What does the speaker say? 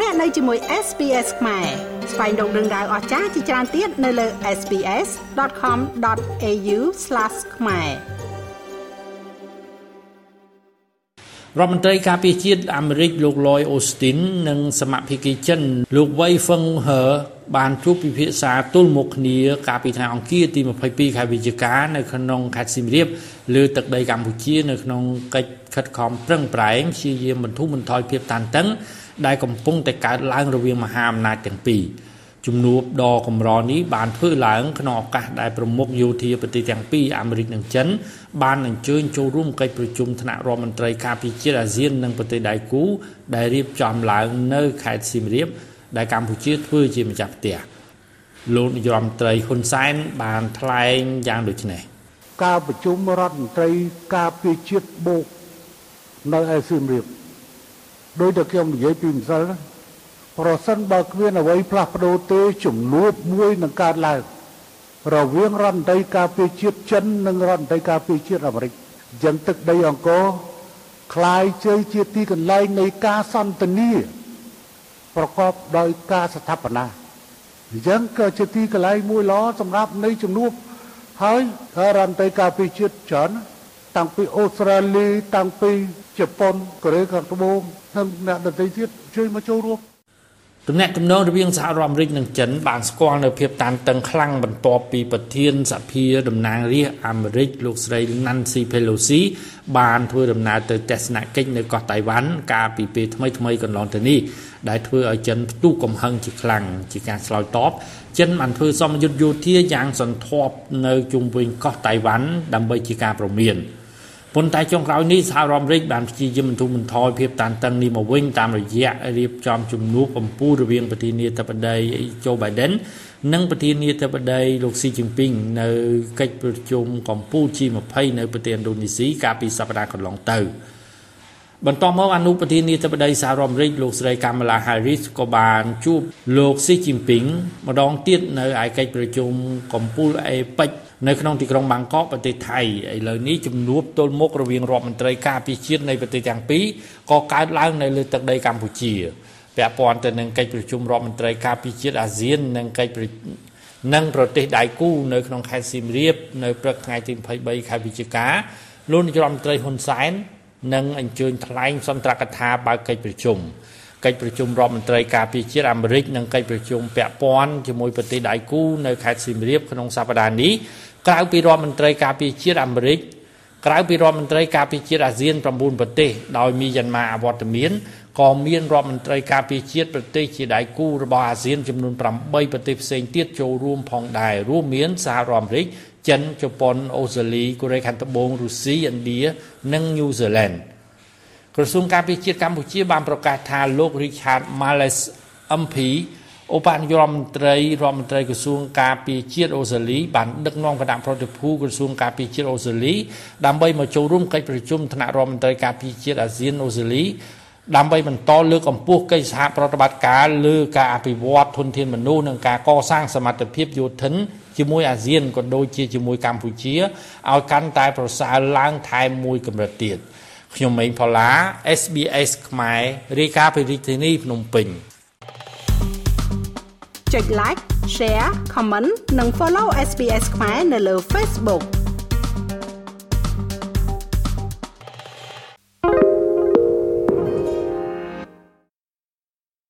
លោកអ្នកនៅជាមួយ SPS ខ្មែរស្វែងរកដឹងដៅអស្ចារ្យជាច្រើនទៀតនៅលើ SPS.com.au/ ខ្មែររដ្ឋមន្ត្រីការពារជាតិអាមេរិកលោក Lloyd Austin និងសមាភិកីចិន លោក Wei Fenghe បានជួបពិភាក្សាទល់មុខគ្នាកាលពីថ្ងៃអង្គារទី22ខែវិច្ឆិកានៅក្នុងខេត្តសៀមរាបលើទឹកដីកម្ពុជា នៅក្នុងកិច្ចខិតខំប្រឹងប្រែងព្យាយាមបន្ធូរបន្ថយភាពតានតឹង ដែលកំពុងតែកើតឡើងរវាងមហាអំណាចទាំងពីរជំនួបដ៏កម្រនេះបានធ្វើឡើងក្នុងឱកាសដែលប្រមុខយោធាប្រទេសទាំងពីរអាមេរិកនិងចិនបានអញ្ជើញចូលរួមកិច្ចប្រជុំថ្នាក់រដ្ឋមន្ត្រីការពារជាតិអាស៊ាននិងប្រទេសដៃគូដែលរៀបចំឡើងនៅខេត្តសៀមរាបដែលកម្ពុជាធ្វើជាម្ចាស់ផ្ទះលោកនាយរដ្ឋមន្ត្រីហ៊ុនសែនបានថ្លែងយ៉ាងដូចនេះការប្រជុំរដ្ឋមន្ត្រីការពារជាតិបូកនៅឯសៀមរាប ដោយតែខ្ញុំនិយាយពីម្សិលណាប្រសិនបើគ្មានអ្វីផ្លាស់ប្ដូរទេជំនួបមួយនឹងកើតឡើងរវាងរដ្ឋមន្ត្រីការពារជាតិចិននិងរដ្ឋមន្ត្រីការពារជាតិអាមេរិកអញ្ចឹងទឹកដីអង្គរคล้ายជើជាទីកន្លែងនៃការសន្ទនាប្រកបដោយការស្ថាបនាអញ្ចឹងក៏ជាទីកន្លែងមួយល្អសម្រាប់នៃជំនួបហើយរដ្ឋមន្ត្រីការពារជាតិចិន តាំងពីអូស្ត្រាលីតាំងពីជប៉ុនកូរ៉េខាងត្បូងនិងអ្នកដទៃទៀតជួយមកចូលរួមទំនាក់ទំនងរវាងសហរដ្ឋអាមេរិកនិងចិនបានស្គាល់នៅភាពតានតឹងខ្លាំងបន្ទាប់ពីប្រធានសភាតំណាងរាស្ត្រអាមេរិកលោកស្រី Nancy Pelosi បានធ្វើដំណើរទៅទស្សនកិច្ចនៅកោះតៃវ៉ាន់កាលពីពេលថ្មីថ្មីកន្លងទៅនេះដែលធ្វើឲ្យចិនផ្ទុះកំហឹងជាខ្លាំងជាការឆ្លើយតបចិនបានធ្វើសមយុទ្ធយោធាយ៉ាងសន្ធាប់នៅជុំវិញកោះតៃវ៉ាន់ដើម្បីជាការប្រមាន។ ប៉ុន្តែចុងក្រោយនេះសហរដ្ឋអាមេរិកបានព្យាយាមបន្ធូរបន្ថយភាពតានតឹងនេះមកវិញតាមរយៈរៀបចំជំនួបអំពូលរវាងប្រធានាធិបតីโจ Biden និងប្រធានាធិបតីលោកស៊ីជីនពីងនៅកិច្ចប្រជុំកម្ពុជា G20 នៅប្រទេសឥណ្ឌូនេស៊ីកាលពីសប្តាហ៍កន្លងទៅ បន្តមកអនុប្រធានាធិបតីសហរដ្ឋអាមេរិកលោកស្រីកាម៉ាឡា Harris ក៏បានជួបលោកស៊ីជីនពីងម្ដងទៀតនៅឯកិច្ចប្រជុំកម្ពុជា APEC នៅក្នុងទីក្រុងបាងកកប្រទេសថៃឥឡូវនេះជំនួបទល់មុខរវាងរដ្ឋមន្ត្រីការពារជាតិនៃប្រទេសទាំងពីរក៏កើតឡើងនៅលើទឹកដីកម្ពុជាពាក់ព័ន្ធទៅនឹងកិច្ចប្រជុំរដ្ឋមន្ត្រីការពារជាតិអាស៊ាននិងកិច្ចនិងប្រទេសដៃគូនៅក្នុងខេត្តសៀមរាបនៅព្រឹកថ្ងៃទី23ខែវិច្ឆិកាលោកនាយរដ្ឋមន្ត្រីហ៊ុនសែន នឹងអញ្ជើញថ្លែងសន្ទរកថាបើកកិច្ចប្រជុំកិច្ចប្រជុំរដ្ឋមន្ត្រីការពារជាតិអាមេរិកនិងកិច្ចប្រជុំពាក់ព័ន្ធជាមួយប្រទេសដៃគូនៅខេត្តសៀមរាបក្នុងសប្តាហ៍នេះក្រៅពីរដ្ឋមន្ត្រីការពារជាតិអាមេរិកក្រៅពីរដ្ឋមន្ត្រីការពារជាតិអាស៊ាន9ប្រទេសដោយមីយ៉ាន់ម៉ាអវត្តមាន ក៏មានរដ្ឋមន្ត្រីការពារជាតិប្រទេសជាដៃគូរបស់អាស៊ានចំនួន8ប្រទេសផ្សេងទៀតចូលរួមផងដែររួមមានសហរដ្ឋអាមេរិកចិនជប៉ុនអូស្ត្រាលីកូរ៉េខាងត្បូងរុស្ស៊ីឥណ្ឌានិងញូហ្សេឡង់ក្រសួងការពារជាតិកម្ពុជាបានប្រកាសថាលោក Richard Males MP ឧបនាយករដ្ឋមន្ត្រីរដ្ឋមន្ត្រីក្រសួងការពារជាតិអូស្ត្រាលីបានដឹកនាំគណៈប្រតិភូក្រសួងការពារជាតិអូស្ត្រាលីដើម្បីមកចូលរួមកិច្ចប្រជុំថ្នាក់រដ្ឋមន្ត្រីការពារជាតិអាស៊ានអូស្ត្រាលី ដើម្បីបន្តលើកកម្ពស់កិច្ចសហប្រតិបត្តិការលើការអភិវឌ្ឍធនធានមនុស្សនិងការកសាងសមត្ថភាពយោធិនជាមួយអាស៊ានក៏ដូចជាជាមួយកម្ពុជាឲ្យកាន់តែប្រសើរឡើងថែមមួយកម្រិតទៀតខ្ញុំម៉េងផល្លា SBS ខ្មែររាយការណ៍ពីរាជធានីភ្នំពេញចុច like share comment និង follow SBS ខ្មែរនៅលើ Facebook